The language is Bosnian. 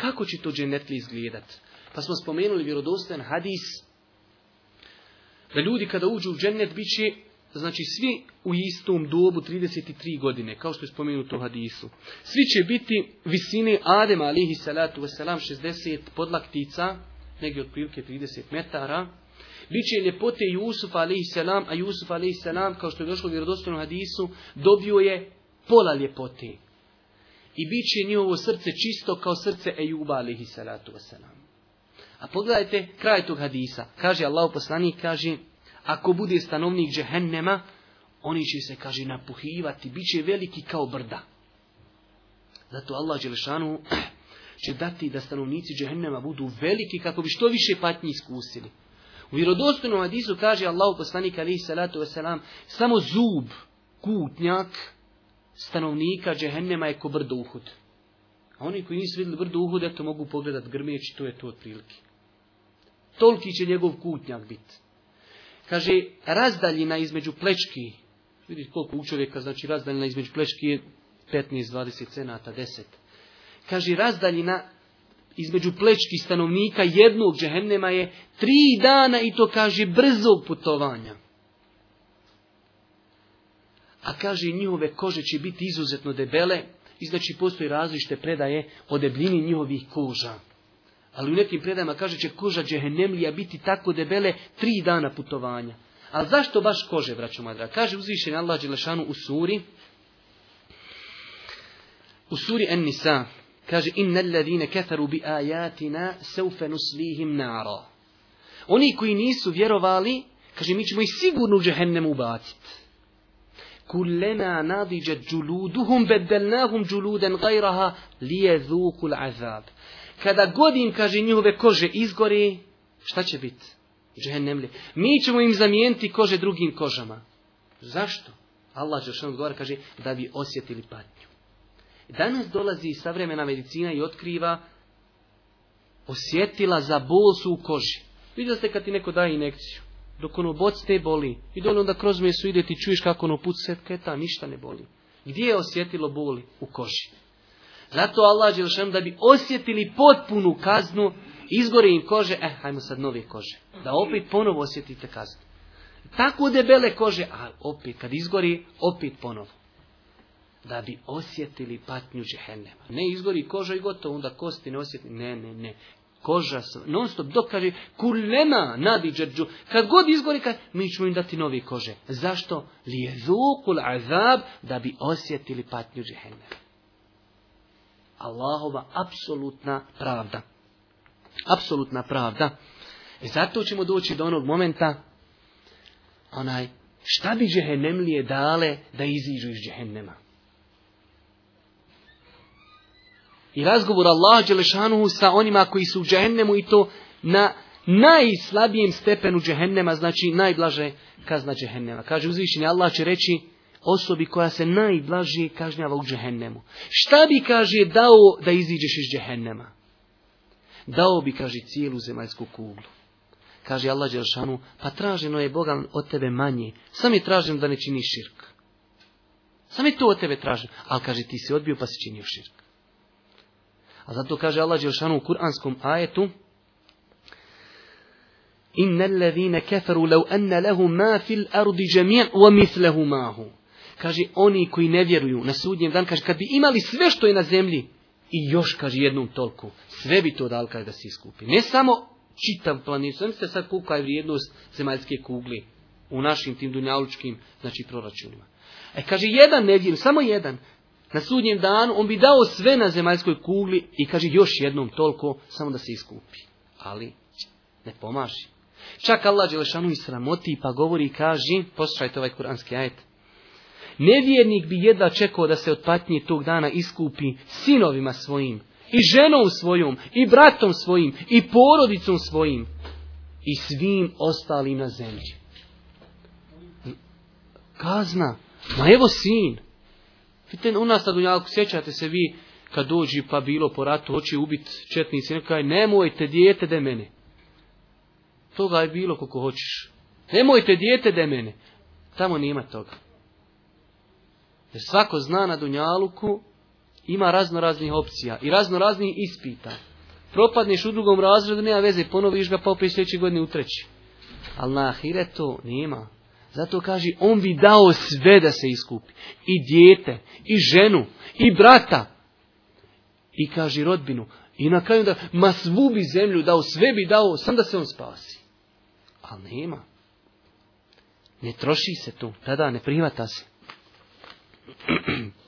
Kako će to dženetli izgledat? Pa smo spomenuli vjerodostojan hadis da ljudi kada uđu u džennet bit će znači svi u istom dobu 33 godine, kao što je spomenuto u hadisu. Svi će biti visine Adema alihi salatu wasalam 60 podlaktica, negdje otprilike 30 metara. Biće ljepote Jusufa a.s. a Jusuf a.s. kao što je došlo u vjerodostojnom hadisu, dobio je pola ljepote i bit će njihovo srce čisto kao srce Ejuba alihi salatu wasalam. A pogledajte kraj tog hadisa. Kaže Allah poslanik, kaže, ako bude stanovnik džehennema, oni će se, kaže, napuhivati, bit će veliki kao brda. Zato Allah Đelešanu će dati da stanovnici džehennema budu veliki kako bi što više patnji iskusili. U vjerodostojnom hadisu kaže Allah poslanik alihi salatu wasalam, samo zub, kutnjak, stanovnika džehennema je ko brdo Uhud. A oni koji nisu vidjeli brdo Uhud, eto mogu pogledat grmeći, to je to otprilike. Toliki će njegov kutnjak biti. Kaže, razdaljina između plečki, vidite koliko u čovjeka, znači razdaljina između plečki je 15-20 cenata, 10. Kaže, razdaljina između plečki stanovnika jednog džehennema je tri dana i to kaže brzog putovanja a kaže njihove kože će biti izuzetno debele, i znači postoji različite predaje o debljini njihovih koža. Ali u nekim predajama kaže će koža džehennemlija biti tako debele tri dana putovanja. Ali zašto baš kože, braćo madra? Kaže uzvišen Allah Đelešanu u suri, u suri En-Nisa, kaže Inna alladine kafaru bi ajatina seufe nuslihim nara. Oni koji nisu vjerovali, kaže mi ćemo ih sigurno u ubaciti. كلما džuluduhum جلودهم بدلناهم جلودا lije ليذوقوا azab. kada godin, kaže njihove kože izgori šta će biti džehennemli mi ćemo im zamijeniti kože drugim kožama zašto Allah Žešan kaže da bi osjetili patnju danas dolazi savremena medicina i otkriva osjetila za bol su u koži vidio ste kad ti neko daje inekciju dok ono boc te boli. I dole onda kroz mesu ide ti čuješ kako ono put keta, ništa ne boli. Gdje je osjetilo boli? U koži. Zato Allah da bi osjetili potpunu kaznu, izgori im kože, eh, hajmo sad nove kože. Da opet ponovo osjetite kaznu. Tako debele kože, a opet kad izgori, opet ponovo. Da bi osjetili patnju džehennema. Ne izgori koža i gotovo, onda kosti ne osjeti. Ne, ne, ne koža, non stop, dok kaže, kulema nadi kad god izgori, mi ćemo im dati novi kože. Zašto? Li je zukul azab, da bi osjetili patnju džehennema. Allahova apsolutna pravda. Apsolutna pravda. I e, zato ćemo doći do onog momenta, onaj, šta bi džehennemlije dale da iziđu iz džehennema? i razgovor Allah Đelešanuhu sa onima koji su u džehennemu i to na najslabijem stepenu džehennema, znači najblaže kazna džehennema. Kaže uzvišenje, Allah će reći osobi koja se najblažije kažnjava u džehennemu. Šta bi, kaže, dao da iziđeš iz džehennema? Dao bi, kaže, cijelu zemaljsku kuglu. Kaže Allah Đelšanu, pa traženo je Boga od tebe manje. Sam je traženo da ne činiš širk. Sam je to od tebe traženo. Ali kaže, ti si odbio pa si činio širk. A zato kaže Allah u kuranskom ajetu Inna allazine kafaru lau anna lehu ma fil ardi jami' wa hu. Kaže, oni koji ne vjeruju na sudnjem dan, kaže, kad bi imali sve što je na zemlji, i još, kaže, jednom tolku sve bi to dal kaže, da se iskupi. Ne samo čitam planicu, sam se sad kuka je vrijednost zemaljske kugli u našim tim dunjalučkim, znači, proračunima. E, kaže, jedan ne samo jedan, na sudnjem danu, on bi dao sve na zemaljskoj kugli i kaže još jednom toliko, samo da se iskupi. Ali ne pomaži. Čak Allah Đelešanu i sramoti pa govori i kaže, poslušajte ovaj kuranski ajet. Nevjernik bi jedva čekao da se od patnje tog dana iskupi sinovima svojim, i ženom svojom, i bratom svojim, i porodicom svojim, i svim ostalim na zemlji. Kazna, ma evo sin, Fiten u nas na Dunjalku, sjećate se vi kad dođi pa bilo po ratu, hoće ubit četnici, neka je nemojte dijete de mene. Toga je bilo koliko hoćeš. Nemojte dijete de mene. Tamo nema toga. Jer svako zna na Dunjaluku ima razno raznih opcija i razno raznih ispita. Propadneš u drugom razredu, nema veze, ponoviš ga pa opet sljedeće godine u treći. Ali na Ahiretu nema. Zato kaže, on bi dao sve da se iskupi. I dijete, i ženu, i brata. I kaže rodbinu. I na kraju da, ma svu bi zemlju dao, sve bi dao, sam da se on spasi. Ali nema. Ne troši se tu, tada ne prihvata se.